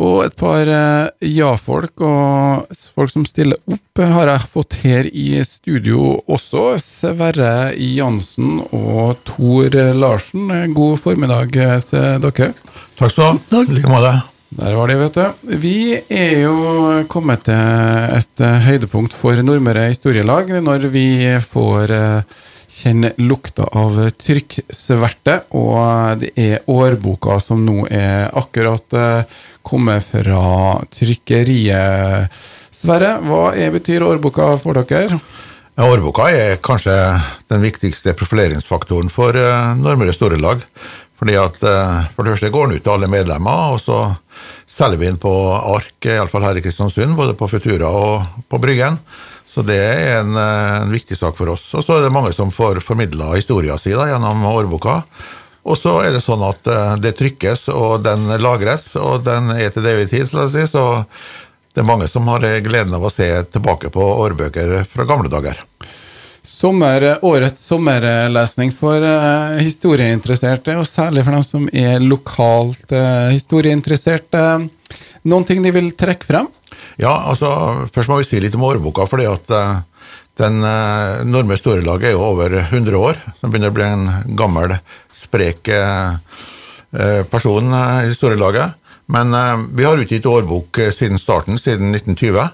Og et par eh, ja-folk og folk som stiller opp, har jeg fått her i studio også. Sverre Jansen og Tor Larsen. God formiddag til dere. Takk skal du ha. I like måte. Der var de, vet du. Vi er jo kommet til et høydepunkt for Nordmøre Historielag når vi får eh, kjenne lukta av trykksverte, og det er årboka som nå er akkurat eh, kommet fra trykkeriet. Sverre, hva er, betyr årboka for dere? Ja, årboka er kanskje den viktigste profileringsfaktoren for uh, Nordmøre Storelag. Fordi at uh, For det første går den ut til alle medlemmer, og så selger vi den på ark, iallfall her i Kristiansund, både på Futura og på Bryggen. Så det er en, en viktig sak for oss. Og så er det mange som får formidla historia si gjennom årboka. Og så er det sånn at uh, det trykkes, og den lagres, og den er til evig tid, la oss si. Så det er mange som har gleden av å se tilbake på årbøker fra gamle dager. Sommer, årets sommerlesning for uh, historieinteresserte, og særlig for dem som er lokalt uh, historieinteresserte. Noen ting de vil trekke frem? Ja, altså, Først må vi si litt om årboka. fordi at den eh, Nordmøre Storelaget er jo over 100 år. Den begynner å bli en gammel, sprek eh, person i storelaget. Men vi har utgitt årbok siden starten, siden 1920.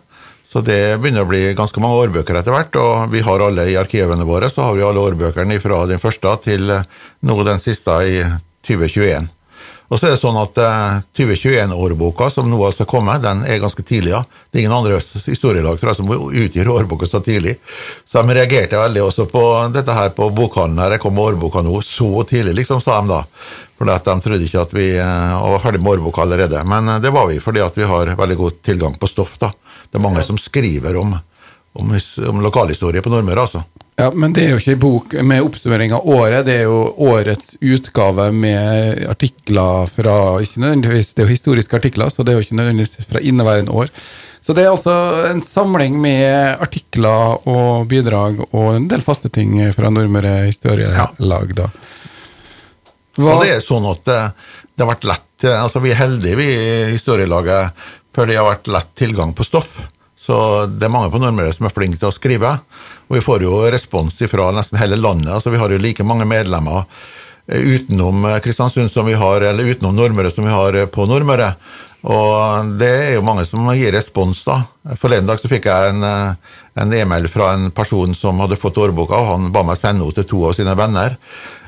Så det begynner å bli ganske mange årbøker etter hvert. Og vi har alle i arkivene våre, så har vi alle årbøkene fra den første til nå den siste i 2021. Og så er det sånn at uh, 2021-årboka, som nå altså kommer, den er ganske tidlig. ja. Det er ingen andre historielag tror jeg, som utgir årboka så tidlig. Så de reagerte veldig også på dette her på bokhandelen. Her jeg kom med årboka nå så tidlig, liksom, sa de da. Fordi at de trodde ikke at vi uh, var ferdig med årboka allerede. Men uh, det var vi, fordi at vi har veldig god tilgang på stoff. da. Det er mange som skriver om, om, om lokalhistorie på Nordmøre, altså. Ja, Men det er jo ikke en bok med oppsummering av året, det er jo årets utgave med artikler fra ikke nødvendigvis, Det er jo historiske artikler, så det er jo ikke nødvendigvis fra inneværende år. Så det er altså en samling med artikler og bidrag og en del faste ting fra Nordmøre Historielag, da. Hva? Og det er sånn at det, det har vært lett altså Vi er heldige, vi i historielaget, for det har vært lett tilgang på stoff. Så det er mange på Nordmøre som er flinke til å skrive. Og vi får jo respons fra nesten hele landet. altså Vi har jo like mange medlemmer eh, utenom eh, Kristiansund som vi har, eller utenom Nordmøre som vi har eh, på Nordmøre. Og det er jo mange som gir respons, da. Forleden dag så fikk jeg en, e-mail fra en person som hadde fått årboka, og han ba meg sende henne til to av sine venner.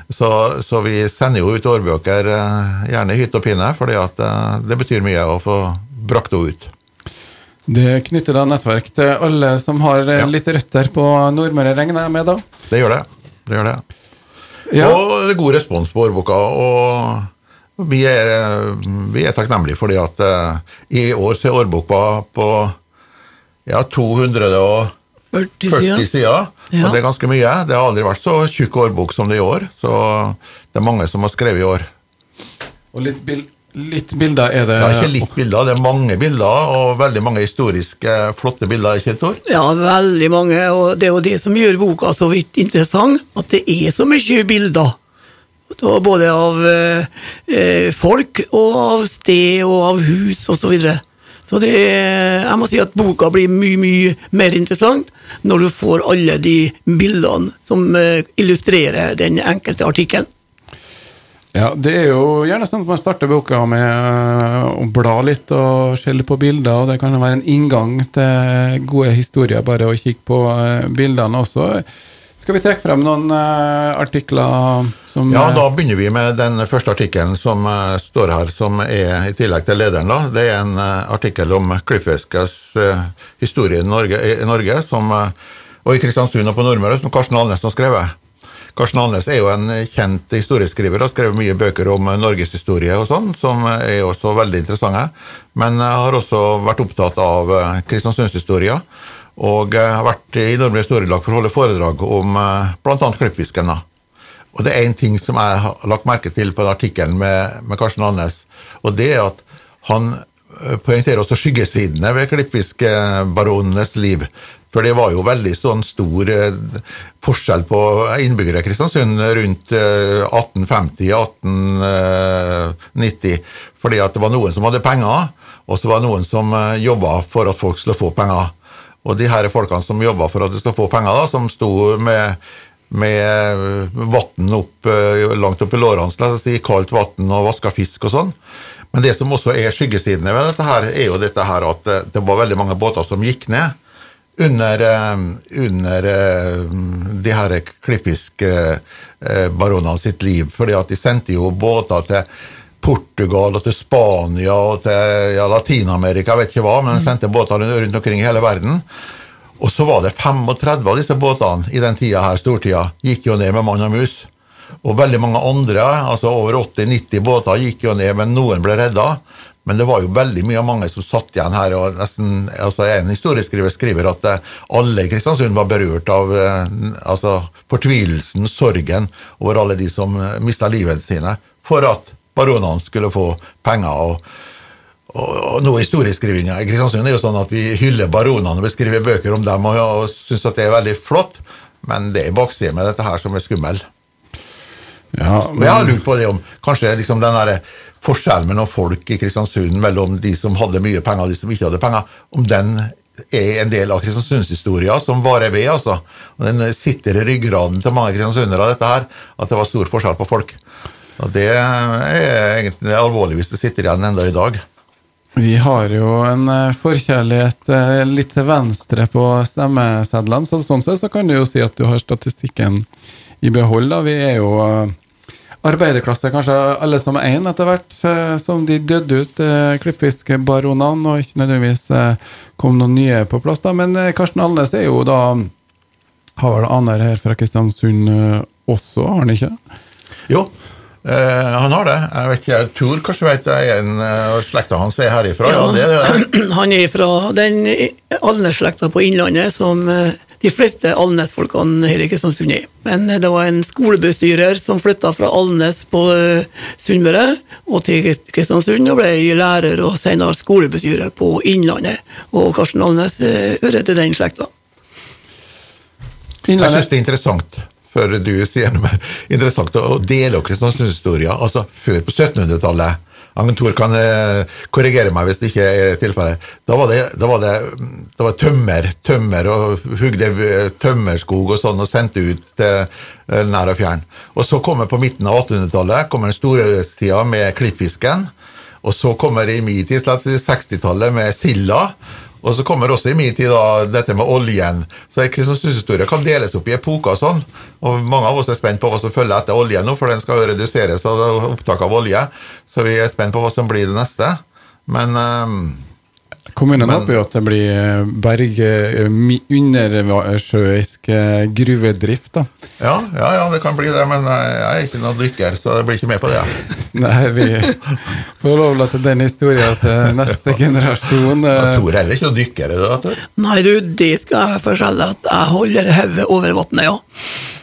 Så, så vi sender jo ut årbøker gjerne i hytt og pinne, fordi det betyr mye å få brakt henne ut. Det knytter da nettverk til alle som har eh, ja. litt røtter på Nordmøre, regner jeg med da? Det gjør det. det, gjør det. Ja. Og det er god respons på årboka. Og vi er, vi er takknemlige fordi at uh, i år så er årboka på ja, 240 sider. Ja. Og det er ganske mye. Det har aldri vært så tjukk årbok som det er i år. Så det er mange som har skrevet i år. Og litt bild Litt bilder er det Ja, ikke litt bilder, det er mange bilder, og veldig mange historiske, flotte bilder. ikke Tor? Ja, veldig mange, og det er jo det som gjør boka så vidt interessant, at det er så mye bilder. Både av eh, folk, og av sted, og av hus, osv. Så, videre. så det, jeg må si at boka blir mye, mye mer interessant når du får alle de bildene som eh, illustrerer den enkelte artikkelen. Ja, det er jo gjerne sånn at man starter boka med eh, å bla litt og skjelle på bilder, og det kan være en inngang til gode historier, bare å kikke på eh, bildene også. Skal vi trekke frem noen uh, artikler som Ja, da begynner vi med den første artikkelen som står her, som er i tillegg til lederen. da. Det er en artikkel om Klippfiskers historie i Norge, i Norge som, og i Kristiansund og på Nordmøre, som Karsten Alnes har skrevet. Karsten Annes er jo en kjent historieskriver, har skrevet mye bøker om norgeshistorie og sånn, som er også veldig interessante. Men har også vært opptatt av eh, Kristiansundshistoria. Og eh, har vært i Nordmøre historielag for å holde foredrag om eh, bl.a. klippfisken. Og det er én ting som jeg har lagt merke til på den artikkelen med, med Karsten Annes, og det er at han poengterer også skyggesidene ved klippfiskbaronenes liv. For det var jo veldig sånn stor eh, forskjell på innbyggere i Kristiansund rundt 1850-1890. Eh, fordi at det var noen som hadde penger, og så var det noen som jobba for at folk skulle få penger. Og de her folkene som jobba for at de skulle få penger, da, som sto med, med vann opp, langt opp i lårene, la oss si, kaldt vann og vaska fisk og sånn. Men det som også er skyggesidene ved dette, her, er jo dette her at det var veldig mange båter som gikk ned under, under de her klippiske baronene sitt liv. fordi at de sendte jo båter til Portugal og til Spania og til ja, Latin-Amerika, vet ikke hva, men de sendte båter rundt omkring i hele verden. Og så var det 35 av disse båtene i den tida her, stortida, gikk jo ned med mann og mus. Og veldig mange andre, altså over 80-90 båter, gikk jo ned, men noen ble redda. Men det var jo veldig mye av mange som satt igjen her. og nesten, altså En historieskriver skriver at eh, alle i Kristiansund var berørt av eh, altså, fortvilelsen, sorgen over alle de som eh, mista livet sine for at baronene skulle få penger. og og, noe historieskrivinga i Kristiansund er jo sånn at vi hyller baronene og beskriver bøker om dem og, og syns at det er veldig flott, men det er baksiden med dette her som er skummel. Ja, men... Og jeg har lurt på det om kanskje liksom den der forskjellen mellom folk i Kristiansund, mellom de som hadde mye penger og de som ikke hadde penger, om den er en del av Kristiansundshistoria som varer ved. altså. Og Den sitter i ryggraden til mange kristiansundere, dette her, at det var stor forskjell på folk. Og Det er egentlig alvorlig hvis det sitter igjen enda i dag. Vi har jo en eh, forkjærlighet eh, litt til venstre på stemmesedlene, så sånn sett så kan du jo si at du har statistikken i behold. da. Vi er jo eh, arbeiderklasse, kanskje alle som én etter hvert, som de døde ut, klippfiskbaronene, og ikke nødvendigvis kom noen nye på plass. da. Men Karsten Alnes er jo da Har vel aner her fra Kristiansund også, har han ikke? Jo, Uh, han har det. Jeg vet ikke, jeg tror kanskje vet jeg en uh, slekta hans er herifra. Ja, ja det er det. Han er fra den Alnes-slekta på Innlandet som uh, de fleste Alnes-folkene hører ikke Kristiansund er. Men det var en skolebestyrer som flytta fra Alnes på Sunnmøre og til Kristiansund og ble lærer og senere skolebestyrer på Innlandet. Og Karsten Alnes hører til den slekta. Jeg syns det er interessant før du sier noe mer interessant, å dele Kristiansunds historie. Altså før på 1700-tallet. Agentur kan eh, korrigere meg hvis det ikke er tilfellet. Da var det, da var det, da var tømmer, tømmer og hugde tømmerskog og sånn og sendte ut til eh, nær og fjern. Og så kommer på midten av 1800-tallet kommer den store storhetstida med klippfisken. Og så kommer det i min tid, 60-tallet, med silda. Og så kommer også i min tid da, dette med oljen. Så Kristiansundshistoria kan deles opp i epoker og sånn. Og mange av oss er spent på hva som følger etter oljen nå, for den skal jo reduseres av opptak av olje. Så vi er spent på hva som blir det neste. Men um, Kommunen håper jo at det blir eh, berg eh, undersjøisk eh, gruvedrift, da. Ja, ja, ja, det kan bli det, men jeg er ikke noen dykker, så jeg blir ikke med på det. Nei, vi får lov til den historien til neste generasjon. Jeg tror heller ikke noen dykker, er du? Nei, du, det skal jeg fortelle, at jeg holder hodet over vannet, ja.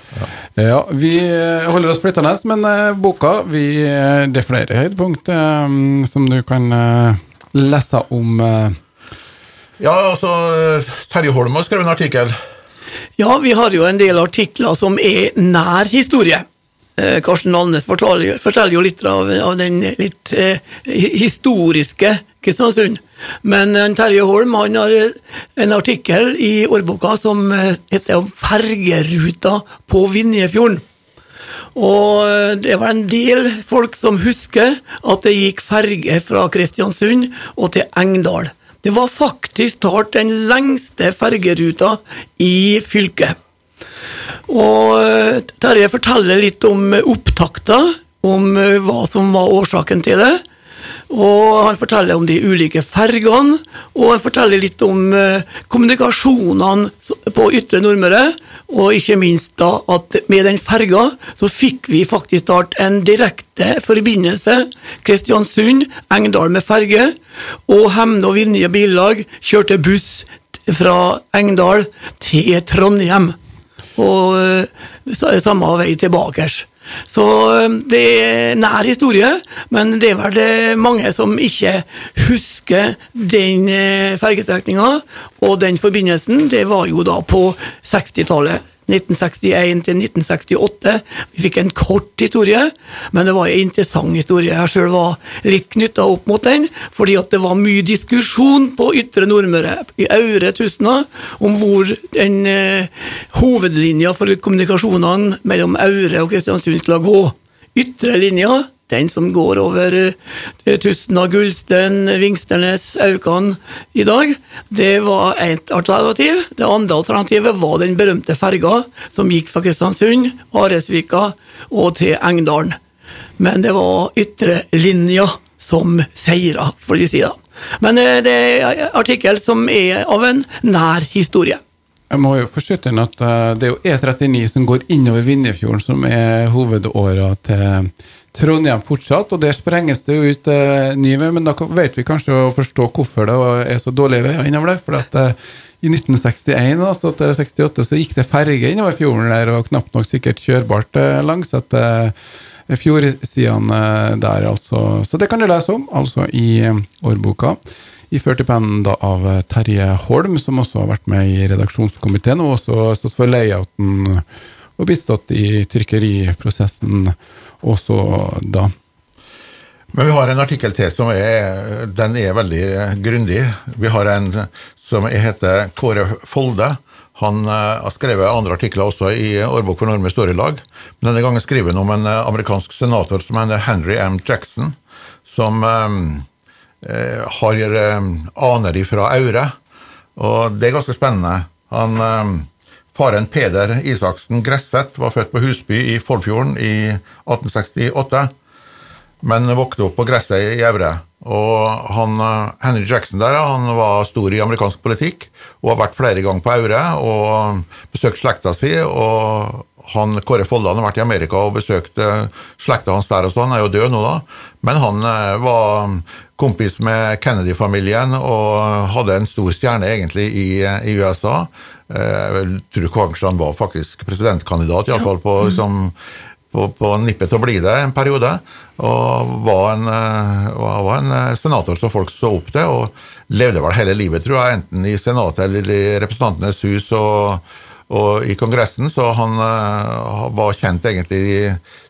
Ja. ja. Vi holder oss flyttende, men boka vi, Det er flere høydepunkt som du kan lese om uh... Ja, altså Terje Holm har skrevet en artikkel. Ja, vi har jo en del artikler som er nær historie. Eh, Karsten Alnes forteller, forteller, jo litt av, av den litt eh, historiske Kristiansund. Men eh, Terje Holm han har eh, en artikkel i årboka som heter 'Fergeruta på Vinjefjorden'. Og eh, det var en del folk som husker at det gikk ferge fra Kristiansund og til Engdal. Det var faktisk talt den lengste fergeruta i fylket. Og eh, Terje forteller litt om opptakta, om eh, hva som var årsaken til det. Og han forteller om de ulike fergene, og han forteller litt om kommunikasjonene på Ytre Nordmøre, og ikke minst da at med den ferga så fikk vi faktisk start en direkte forbindelse. Kristiansund-Engdal med ferge, og Hemne og Vinje Billag kjørte buss fra Engdal til Trondheim. Og eh, samme vei tilbake. Så det er nær historie, men det er vel det mange som ikke husker den eh, fergestrekninga og den forbindelsen. Det var jo da på 60-tallet. 1961 til 1968. Vi fikk en kort historie, men det var en interessant historie. Jeg sjøl var litt knytta opp mot den, fordi det var mye diskusjon på Ytre Nordmøre, i Aure Tustna, om hvor den eh, hovedlinja for kommunikasjonene mellom Aure og Kristiansund skulle gå. Ytre linja den som går over uh, av Gullsten, Vingsternes, Aukan i dag, det var ett alternativ. Det andre alternativet var den berømte ferga som gikk fra Kristiansund, Aresvika og til Engdalen. Men det var ytre linja som seira, får vi si da. Men uh, det er artikkel som er av en nær historie. Jeg må jo forskyte inn at uh, det er jo E39 som går innover Vinjefjorden, som er hovedåra til Trondheim fortsatt, og der sprenges det jo ut eh, ny vei, men da vet vi kanskje å forstå hvorfor det er så dårlige veier innover der. for at eh, i 1961 altså til 68 så gikk det ferge innover fjorden der, og knapt nok sikkert kjørbart eh, langs etter fjordsidene der, altså. Så det kan du lese om, altså i årboka. Iført i pennen da av Terje Holm, som også har vært med i redaksjonskomiteen, og også stått for layouten og bistått i trykkeriprosessen også da. Men vi har en artikkel til som er, den er veldig grundig. Vi har en som heter Kåre Folde. Han har skrevet andre artikler også i Årbok for Norme Storylag. Men denne gangen skriver han om en amerikansk senator som heter Henry M. Jackson, som eh, har aner fra Aure. Og det er ganske spennende. Han eh, Faren Peder Isaksen Gresseth var født på Husby i Foldfjorden i 1868, men vokste opp på gresset i Evre. Og han, Henry Jackson der, han var stor i amerikansk politikk og har vært flere ganger på Aure og besøkt slekta si. og han, Kåre Foldan har vært i Amerika og besøkt slekta hans der, og sånn, han er jo død nå, da. Men han eh, var kompis med Kennedy-familien og hadde en stor stjerne egentlig i, i USA. Eh, jeg tror kanskje han var faktisk presidentkandidat, iallfall på, liksom, på, på nippet til å bli det en periode. Og var en, eh, var en, eh, senator som folk så opp til, og levde vel hele livet, tror jeg, enten i Senatet eller i Representantenes hus og, og i Kongressen. Så han var kjent egentlig i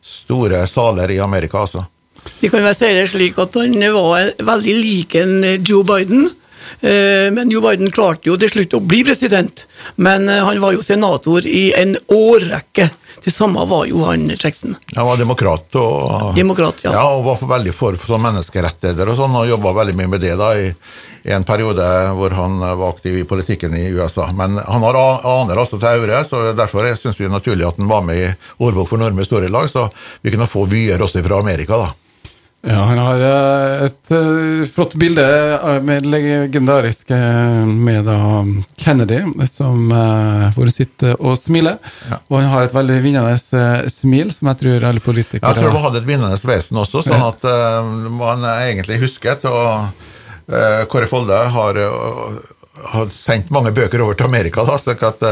store saler i Amerika, altså. Vi kan vel si det slik at han var veldig lik en Joe Biden. Eh, men Joe Biden klarte jo til slutt å bli president, men eh, han var jo senator i en årrekke. Det samme var jo han Jackson. Han var demokrat og, demokrat, ja. ja, og var veldig for, for menneskerettigheter og sånn, og jobba veldig mye med det da i, i, en periode hvor han var aktiv i politikken i USA. Men han har aner altså til Aure, så derfor syns vi det er naturlig at han var med i Årbok for Norme Storylag, så vi kunne få vyer også fra Amerika, da. Ja, han har eh, et uh, flott bilde med legendarisk med da Kennedy, som uh, hvor han sitter og smiler. Ja. Og han har et veldig vinnende uh, smil, som jeg tror alle politikere Jeg tror han hadde et vinnende vesen også, sånn at man egentlig husket. Og Kåre Folde har har sendt mange bøker over til Amerika, da, slik at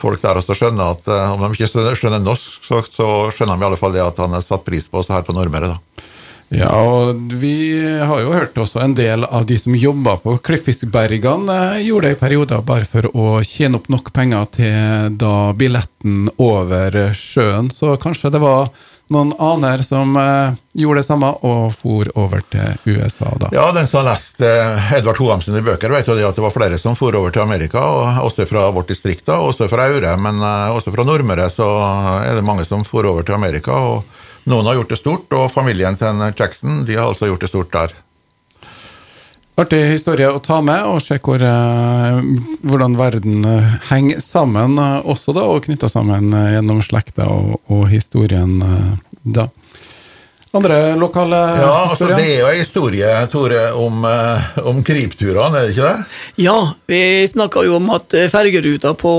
folk der også skjønner at om de ikke skjønner norsk, så, så skjønner de i alle fall det at han har satt pris på oss her på Nordmøre. da. Ja, og vi har jo hørt også en del av de som jobba på Klippfiskbergene, eh, gjorde det i perioder bare for å tjene opp nok penger til da billetten over sjøen. Så kanskje det var noen aner som eh, gjorde det samme og for over til USA, da. Ja, den som har lest eh, Edvard Hoam sine bøker, vet jo det at det var flere som for over til Amerika, og også fra vårt distrikt, da, også fra Aure, men også fra Nordmøre så er det mange som for over til Amerika. og noen har gjort det stort, og familien til Jackson de har altså gjort det stort der. Artig historie å ta med, og se hvor, eh, hvordan verden eh, henger sammen eh, også, da, og knytta sammen gjennom slekta og, og, historien da. Andre lokale ja, altså. Det er jo en historie, Tore, om, om krypturene, er det ikke det? Ja, vi snakka jo om at fergeruta på,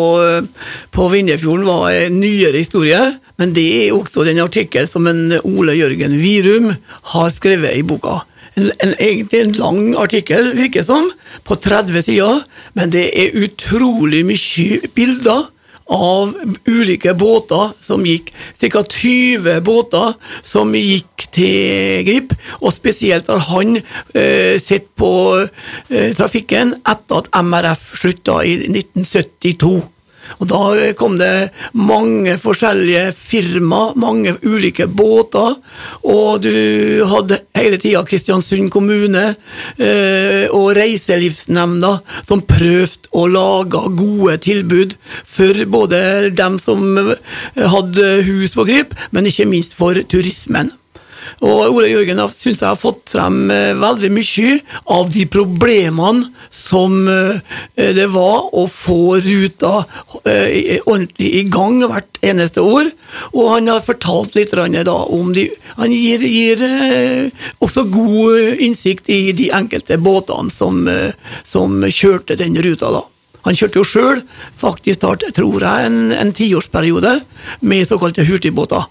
på Vindjefjorden var en nyere historie. Men det er også den artikkel som en Ole Jørgen Virum har skrevet i boka. En, en, egentlig en lang artikkel, virker som, på 30 sider, men det er utrolig mye bilder av ulike båter som gikk. Ca. 20 båter som gikk til Grip, og spesielt har han eh, sett på eh, trafikken etter at MRF slutta i 1972. Og da kom det mange forskjellige firma, mange ulike båter, og du hadde hele tida Kristiansund kommune eh, og Reiselivsnemnda som prøvde å lage gode tilbud for både dem som hadde hus på Grip, men ikke minst for turismen. Og Ole Jørgen syns jeg har fått frem eh, veldig mye av de problemene som eh, det var å få ruta eh, ordentlig i gang hvert eneste år. Og han har fortalt litt om de Han gir, gir også god innsikt i de enkelte båtene som, som kjørte den ruta da. Han kjørte jo sjøl, faktisk start, tror jeg, en, en tiårsperiode med såkalte hurtigbåter.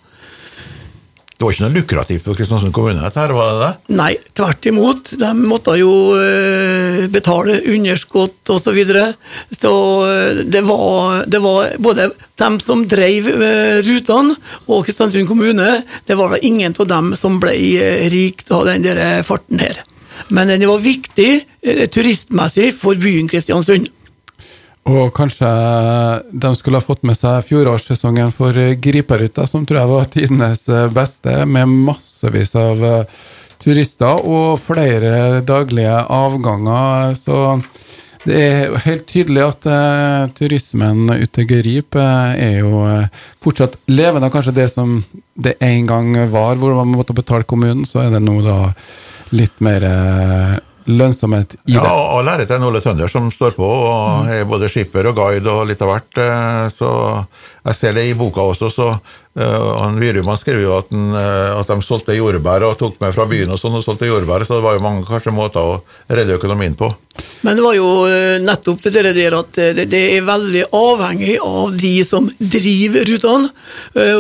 Det var ikke noe lukrativt for Kristiansund kommune? dette her, var det det? Nei, tvert imot. De måtte jo uh, betale underskudd osv. Så, videre. så uh, det var, det var både dem som drev uh, rutene og Kristiansund kommune, det var da ingen av dem som ble rikt av den der farten her. Men det var viktig turistmessig for byen Kristiansund. Og kanskje de skulle ha fått med seg fjorårssesongen for Griperhytta, som tror jeg var tidenes beste, med massevis av eh, turister og flere daglige avganger. Så det er helt tydelig at uh, turismen ute Grip uh, er jo uh, fortsatt levende. Kanskje det som det en gang var, hvor man måtte betale kommunen, så er det nå da litt mer lønnsomhet i det. Ja, og lærer til Ole Tønder som står på, og mm. er både skipper og guide og litt av hvert. Eh, så jeg ser det i boka også, så han Virum skrev jo at, den, uh, at, de solgte jordbær og tok med fra byen og sånn og solgte jordbær, så det var jo mange kanskje måter å redde økonomien på. Men det var jo nettopp det der at det, det er veldig avhengig av de som driver rutene.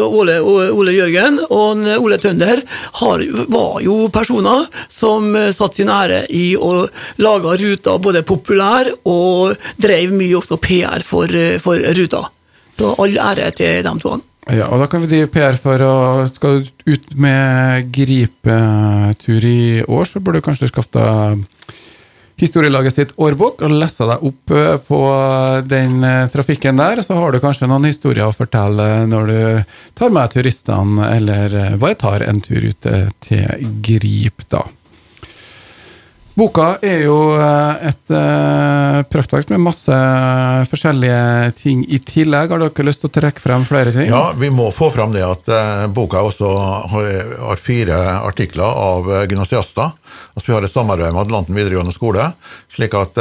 Ole, Ole, Jørgen og Ole Tønder har, var jo personer som satte sin ære i å lage ruter både populær og drev mye også PR for, for ruta. Så all ære til dem to. Ja, og da kan vi drive PR for å Skal du ut med gripetur i år, så burde du kanskje skaffe deg historielaget sitt årbok og lese deg opp eh, på den eh, trafikken der. Så har du kanskje noen historier å fortelle når du tar med turistene, eller eh, bare tar en tur ut til Grip, da. Boka er jo eh, et uh, praktverk med masse forskjellige ting i tillegg. Har dere lyst til å trekke frem flere ting? Ja, vi må få frem det at uh, boka også har, fire artikler av gymnasiaster. Altså, vi har et samarbeid med Atlanten videregående skole. slik at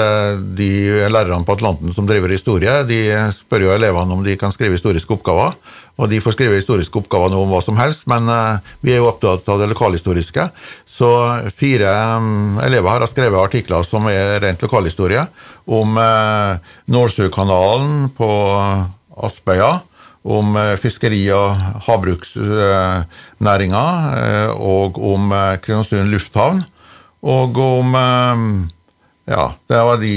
de lærerne på Atlanten som driver historie, de spør jo elevene om de kan skrive historiske oppgaver. Og de får skrive historiske oppgaver om hva som helst, men vi er jo opptatt av det lokalhistoriske. Så fire um, elever har skrevet artikler som er rent lokalhistorie, om uh, Nålsøkanalen på Aspøya, om uh, fiskeri- og havbruksnæringa, og om Kristiansund lufthavn, og om Ja, det var de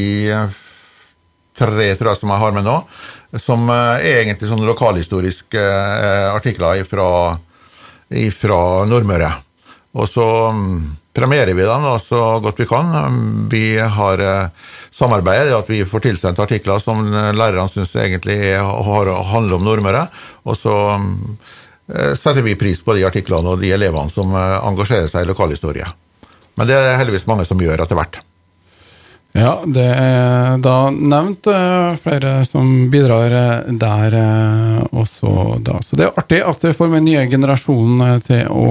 tre tror jeg som jeg har med nå, som er egentlig sånne lokalhistoriske artikler fra Nordmøre. Og så mm, premierer vi dem da, så godt vi kan. Vi har eh, samarbeidet, at vi får tilsendt artikler som lærerne syns egentlig er, handler om Nordmøre. Og så mm, eh, setter vi pris på de artiklene og de elevene som eh, engasjerer seg i lokalhistorie. Men det er heldigvis mange som gjør etter hvert. Ja, det er da nevnt flere som bidrar der også da. Så det er artig at det får med nye generasjonen til å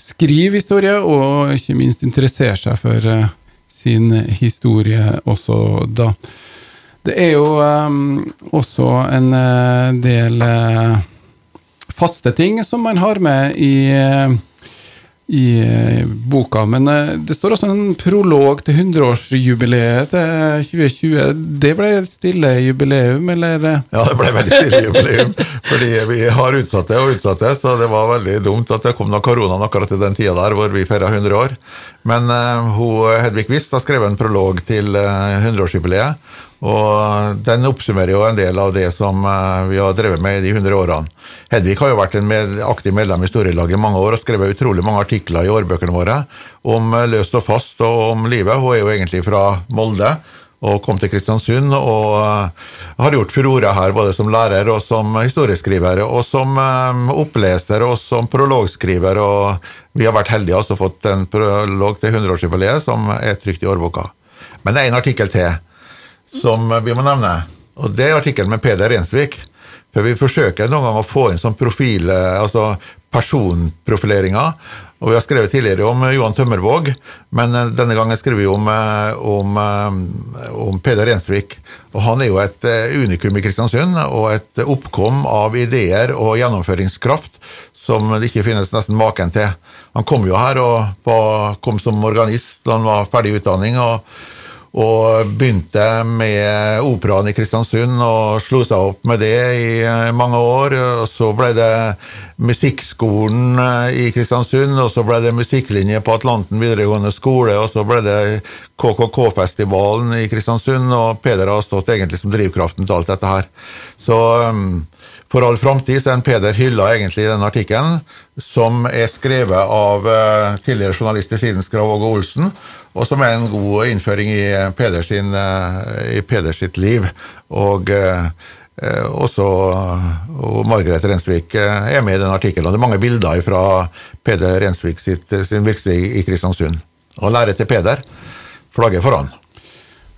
skrive historie, og ikke minst interessere seg for sin historie også da. Det er jo også en del faste ting som man har med i i eh, boka. Men eh, det står også en prolog til 100-årsjubileet til 2020. Det ble et stille jubileum, eller? Ja, det ble veldig stille jubileum. fordi vi har utsatt det og utsatt det, så det var veldig dumt at det kom noe koronaen akkurat i den tida der hvor vi feira 100 år. Men uh, hun, Hedvig Wist har skrevet en prolog til uh, 100-årsjubileet. Og den oppsummerer jo en del av det som uh, vi har drevet med i de 100 årene. Hedvig har jo vært en med, aktiv medlem i Historielaget i mange år og skrevet utrolig mange artikler i årbøkene våre om løst og fast og om livet. Hun er jo egentlig fra Molde og kom til Kristiansund. Og har gjort furore her, både som lærer og som historieskriver, og som oppleser og som prologskriver. Og vi har vært heldige og altså fått en prolog til 100-årsjubileet som er trykt i årboka. Men det er en artikkel til som vi må nevne, og det er artikkelen med Peder Rensvik. For vi forsøker noen ganger å få inn sånn profil, altså personprofileringer. Og Vi har skrevet tidligere om Johan Tømmervåg, men eh, denne gangen skriver vi om, eh, om, eh, om Peder Rensvik. Og Han er jo et unikum i Kristiansund, og et oppkom av ideer og gjennomføringskraft som det ikke finnes nesten maken til. Han kom jo her og på, kom som organist da han var ferdig i utdanning. og og begynte med operaen i Kristiansund og slo seg opp med det i eh, mange år. og Så ble det Musikkskolen eh, i Kristiansund, og så ble det musikklinje på Atlanten videregående skole, og så ble det KKK-festivalen i Kristiansund, og Peder har stått egentlig som drivkraften til alt dette her. Så um, for all framtid er Peder hylla egentlig i den artikkelen, som er skrevet av uh, tidligere journalist i Tidens Grav Åge Olsen og som er en god innføring i Peder, sin, eh, i sitt liv. Og uh, også og Margaret Rensvik eh, er med i den artikkelen. Det er mange bilder fra Peder Rensvik sitt, sin virksomhet i Kristiansund. Og lære til Peder. Flagget foran.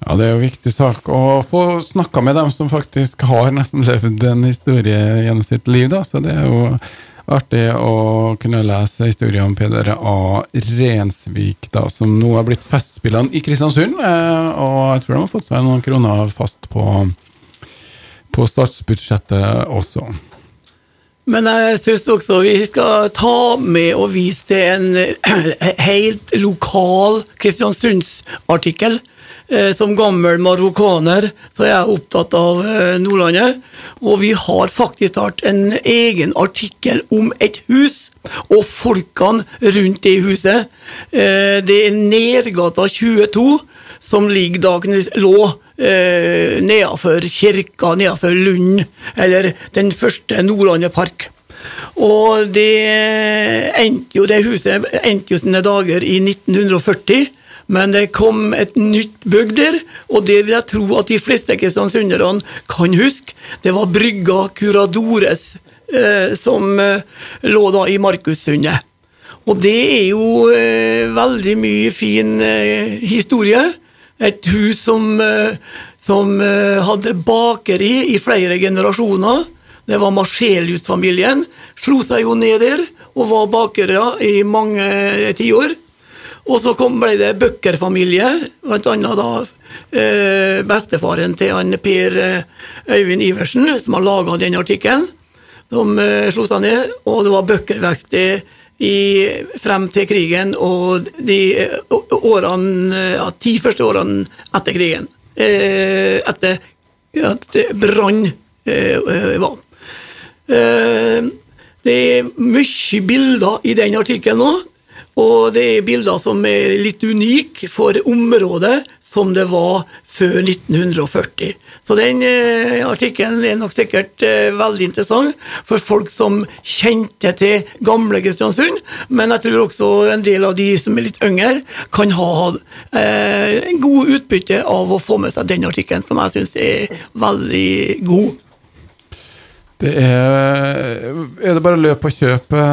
Ja, Det er jo en viktig sak å få snakka med dem som faktisk har nesten levd en historie gjennom sitt liv. da, så det er jo artig å kunne lese historien om Peder A. Rensvik, da, som nå har blitt Festspillene i Kristiansund. Eh, og jeg tror de har fått seg noen kroner fast på, på statsbudsjettet også. Men jeg syns også vi skal ta med og vise til en helt lokal Kristiansundsartikkel som gammel marokkaner så er jeg opptatt av eh, Nordlandet. Og vi har faktisk hatt en egen artikkel om et hus og folkene rundt det huset. Eh, det er Nergata 22, som ligger da lå eh, nedenfor kirka, nedenfor Lund, eller den første Nordlandet park. Og det endte jo, det huset endte jo sine dager i 1940. Men det kom et nytt bygg der, og det vil jeg tro at de fleste kristiansunderne kan huske. Det var brygga Curadores, eh, som eh, lå da i Markussundet. Og det er jo eh, veldig mye fin eh, historie. Et hus som, eh, som eh, hadde bakeri i flere generasjoner. Det var Marcelius-familien. Slo seg jo ned der og var bakere i mange tiår. Og så kom, ble det bøkkerfamilie, bl.a. da eh, bestefaren til han Per eh, Øyvind Iversen, som har laga den artikkelen. som eh, slo seg ned, og det var Bøcker-verksted frem til krigen og de eh, årene, ja, ti første årene etter krigen. Eh, etter at brann eh, var. det er mye bilder i den artikkelen nå. Og det er bilder som er litt unike for området som det var før 1940. Så den eh, artikkelen er nok sikkert eh, veldig interessant for folk som kjente til gamle Kristiansund, men jeg tror også en del av de som er litt yngre, kan ha eh, en god utbytte av å få med seg den artikkelen, som jeg syns er veldig god. Det er, er det bare å løpe og kjøpe,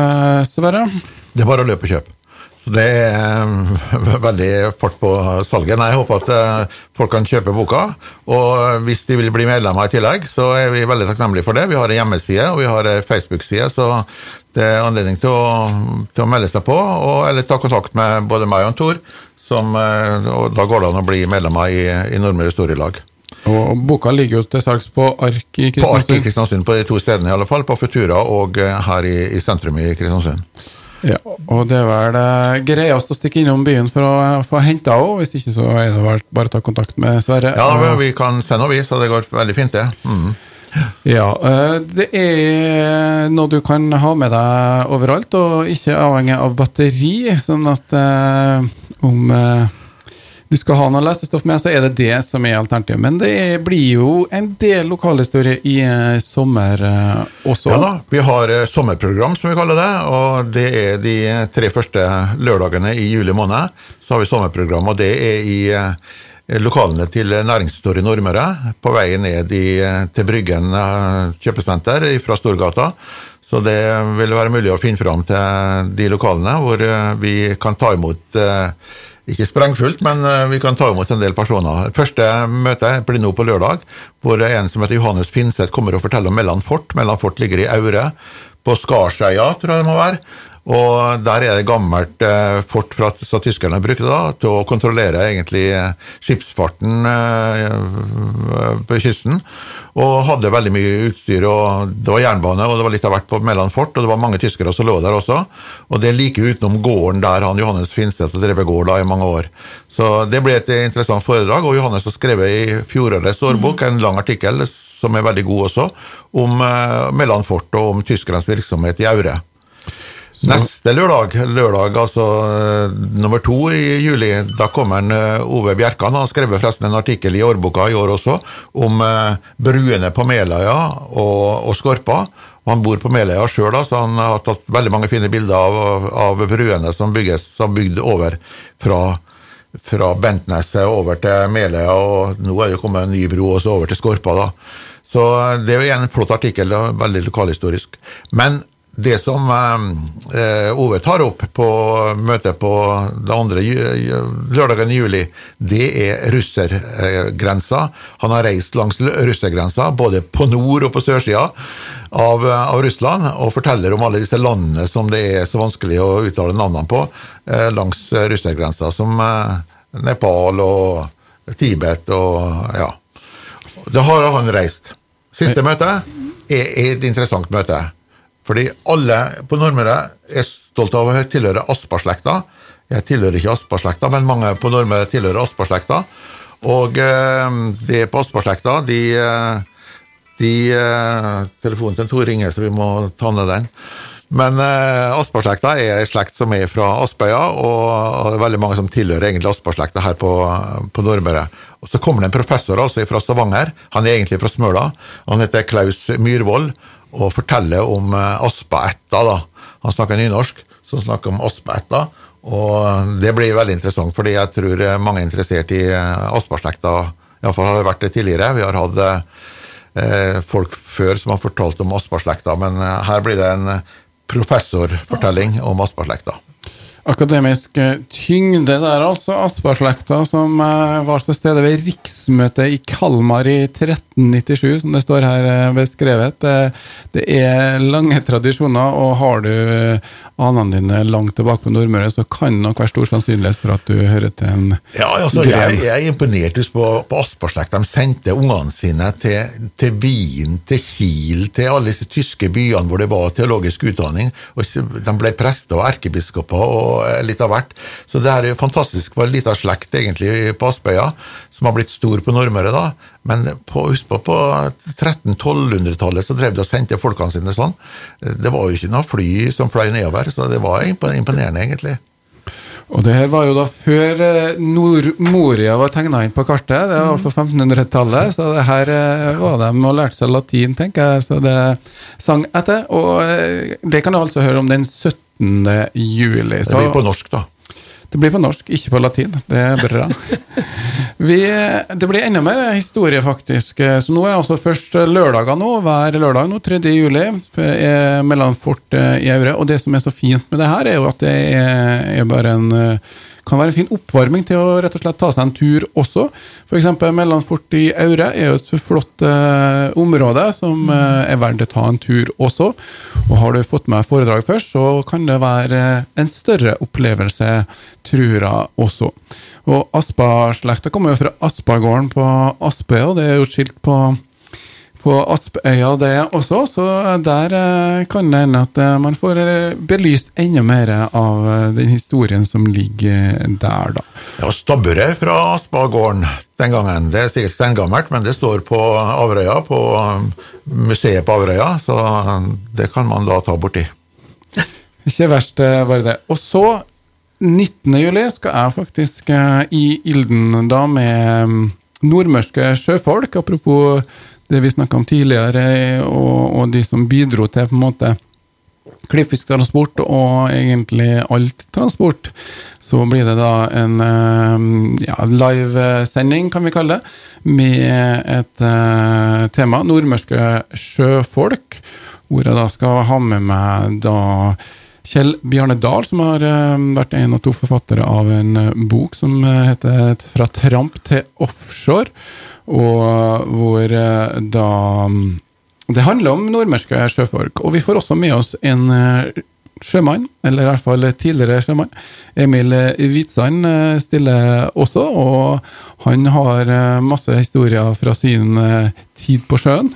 Sverre? Det er bare å løpe og kjøpe. Det er eh, veldig fart på salget. Nei, jeg håper at eh, folk kan kjøpe boka. Og hvis de vil bli medlemmer i tillegg, så er vi veldig takknemlige for det. Vi har en hjemmeside og vi har en Facebook-side, så det er anledning til å, til å, melde seg på. Og, eller ta kontakt med både meg og Tor, som, eh, og da går det an å bli medlemmer i, i Nordmøre Historielag. Og Boka ligger jo til salgs på Ark i Kristiansund? På Ark i Kristiansund, på de to stedene i alle fall. På Futura og her i, i sentrum i Kristiansund. Ja, og det er vel det greiest å stikke innom byen for å få henta henne. Hvis ikke så er det vel bare å ta kontakt med Sverre. Ja, vi kan sende henne, vi, så det går veldig fint, det. Mm. Ja, eh, det er noe du kan ha med deg overalt, og ikke avhengig av batteri. Sånn at eh, om eh, du skal ha noe lesestoff med, så er det det som er alternativet. Men det blir jo en del lokalhistorie i eh, sommer eh, også. Ja da, vi har eh, sommerprogram, som vi kaller det. Og det er de tre første lørdagene i juli måned. Så har vi sommerprogram, og det er i lokalene til Næringshistorie Nordmøre på vei ned i, til Bryggen kjøpesenter fra Storgata. Så det vil være mulig å finne fram til de lokalene hvor vi kan ta imot ikke sprengfullt, men vi kan ta imot en del personer. Første møte blir nå på lørdag, hvor en som heter Johannes Finseth kommer og forteller om Mellan fort. Mellan fort ligger i Aure, på Skarsøya, tror jeg det må være. Og der er det gammelt eh, fort fra, som tyskerne brukte da, til å kontrollere egentlig eh, skipsfarten eh, på kysten. Og hadde veldig mye utstyr. og Det var jernbane, og det var litt av hvert på Mæland fort, og det var mange tyskere som lå der også. Og det er like utenom gården der han Johannes Finstedt har drevet gård da i mange år. Så det ble et interessant foredrag, og Johannes har skrevet i fjorårets årbok en lang artikkel som er veldig god også, om eh, Mæland fort og om tyskernes virksomhet i Aure. Neste lørdag, lørdag altså uh, nummer to i juli, da kommer en, uh, Ove Bjerkan. Han har skrevet forresten en artikkel i årboka i år også om uh, bruene på Meløya og, og Skorpa. Han bor på Meløya sjøl, så han har tatt veldig mange fine bilder av, av bruene som bygges, som bygd over fra, fra Bentneset over til Meløya, og nå er det kommet en ny bro også over til Skorpa. da. Så det er jo en flott artikkel, veldig lokalhistorisk. Men det som eh, Ove tar opp på møtet på det andre lørdagen i juli, det er russergrensa. Han har reist langs russergrensa, både på nord og på sørsida av, av, Russland, og forteller om alle disse landene som det er så vanskelig å uttale navnene på eh, langs russergrensa, som eh, Nepal og Tibet og ja. Da har han reist. Siste møte er et interessant møte. Fordi alle på Nordmøre er stolt av å tilhøre Aspa-slekta. Jeg tilhører ikke Aspa-slekta, men mange på Nordmøre tilhører Aspa-slekta. Og eh, de på Aspa-slekta, de, eh, de eh, Telefonen til Tor ringer, så vi må ta ned den. Men eh, Aspa-slekta er ei slekt som er fra Aspøya, og, det er veldig mange som tilhører egentlig Aspa-slekta her på, på Nordmøre. Og Så kommer det en professor altså fra Stavanger, han er egentlig fra Smøla. Han heter Klaus Myhrvold og forteller om eh, aspaætta. da. Han snakker nynorsk, så snakker om aspaætta. Og det blir veldig interessant, fordi jeg tror mange er interessert i Aspa-slekta. Iallfall har det vært det tidligere. Vi har hatt eh, folk før som har fortalt om aspaslekta, men eh, her blir det en professorfortelling om aspaslekta. Akademisk tyngde der, altså. Asparslekta som var til stede ved riksmøtet i Kalmar i 1397, som det står her beskrevet. Det er lange tradisjoner, og har du anene dine langt tilbake på Nordmøre, så kan det nok være stor sannsynlighet for at du hører til en Ja, altså, jeg, jeg, er imponert på, på Asparslekt. De sendte ungene sine til, til, Wien, til Kiel, til alle disse tyske byene hvor det var teologisk utdanning. og De ble prester og erkebiskoper og litt av hvert. Så det er jo fantastisk for en liten slekt egentlig på Aspøya, som har blitt stor på Nordmøre. da, men på, på, på 1300-1200-tallet så drev de og sendte folkene sine sånn. Det var jo ikke noe fly som fløy nedover, så det var imponerende, egentlig. Og det her var jo da før eh, Nord-Moria var tegna inn på kartet. Det var på 1500-tallet, så det her eh, var de og lærte seg latin, tenker jeg. Så det sang etter. Og eh, det kan du altså høre om den 17. juli. Så, det blir på norsk, da. Det blir på norsk, ikke på latin. Det er bra. Vi, det blir enda mer historie, faktisk. Så nå er altså først lørdager nå, hver lørdag nå, 3. juli, mellom Fort i Aure. Og det som er så fint med det her, er jo at det er, er bare en kan være en fin oppvarming til å rett og slett ta seg en tur også. F.eks. Mellomfort i Aure er jo et flott eh, område som eh, er verdt å ta en tur også. Og har du fått med foredrag først, så kan det være en større opplevelse, tror jeg også. Og Aspa-slekta kommer jo fra Aspagården på Aspøya, det er jo skilt på på Aspøya det også, så der eh, kan det hende at eh, man får eh, belyst enda mer av den historien som ligger der, da. Ja, stabburet fra Aspagården den gangen, det er sikkert steingammelt, men det står på Averøya, på museet på Averøya, så det kan man da ta borti. Ikke verst, bare det. Og så 19. juli skal jeg faktisk i ilden da med mm, nordmørske sjøfolk. Apropos det vi snakka om tidligere, og, og, de som bidro til på en måte klippfisktransport og egentlig alt transport, så blir det da en eh, ja, livesending, kan vi kalle det, med et uh, tema, nordmørske sjøfolk, hvor jeg da skal ha med meg da Kjell Bjarne Dahl, som har uh, vært en av to forfattere av en bok som heter 'Fra tramp til offshore', og hvor da det handler om nordmørske sjøfolk, og vi får også med oss en eh, sjømann, eller i hvert fall tidligere sjømann. Emil Hvitsand eh, stiller også, og han har eh, masse historier fra sin tid på sjøen.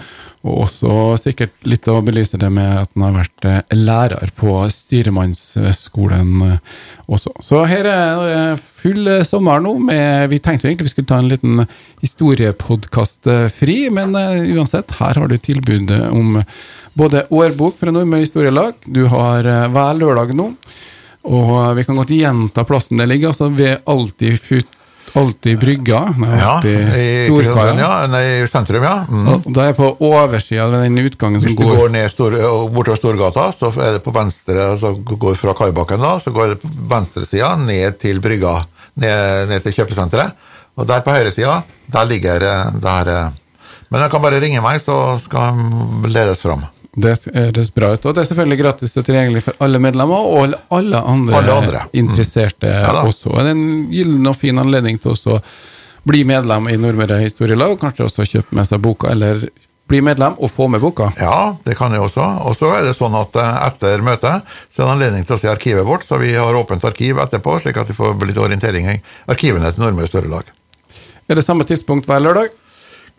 Og også sikkert litt å belyse det med at han har vært eh, lærer på styremannsskolen eh, også. Så her er full sommer nå. Med, vi tenkte egentlig vi skulle ta en liten historiepodkast fri, men uansett, her har du tilbud om både årbok fra Nordmøre Historielag, du har hver lørdag nå, og vi kan godt gjenta plassen det ligger. altså ved alltid futt Alltid brygga? Ja, i Storkaia? Ja, nei, sentrum, ja. Mm. da er på oversida av den utgangen som går Hvis du går ned stor, bortover Storgata, så er det på venstre, så går fra kaibakken da, så går det på venstresida ned til brygga, ned, ned til kjøpesenteret. Og der på høyresida, der ligger der Men jeg kan bare ringe meg, så skal de ledes fram. Det høres bra ut. Og det er selvfølgelig gratis og tilgjengelig for alle medlemmer og alle andre, alle andre. interesserte mm. ja, også. Det er en gyllen og fin anledning til å bli medlem i Nordmøre Historielag, og kanskje også kjøpe med seg boka, eller bli medlem og få med boka. Ja, det kan jeg også. Og så er det sånn at eh, etter møtet så er det anledning til å se arkivet vårt, så vi har åpent arkiv etterpå, slik at vi får litt orientering i arkivene til Nordmøre Historielag. Er det samme tidspunkt hver lørdag?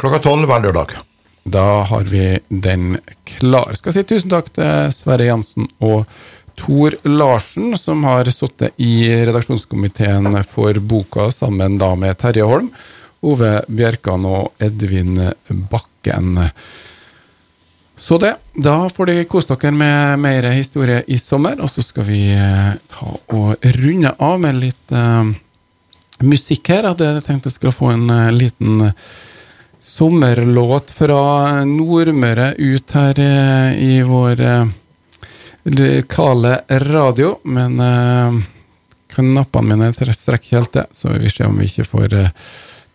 Klokka tolv hver lørdag. Da har vi den klar. Skal si tusen takk til Sverre Jansen og Tor Larsen, som har sittet i redaksjonskomiteen for boka sammen da med Terje Holm, Ove Bjerkan og Edvin Bakken. Så det. Da får de kose dere med mer historie i sommer, og så skal vi eh, ta og runde av med litt uh, musikk her. Jeg hadde tenkt jeg skulle få en uh, liten sommerlåt fra Nordmøre ut her eh, i vår eh, lokale radio, men eh, knappene mine strekker helt til, så vi ser om vi ikke får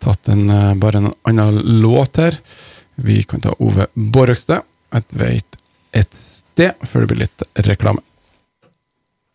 tatt en, bare en annen låt her. Vi kan ta Ove Borrøgstad, 'Et veit et sted', før det blir litt reklame.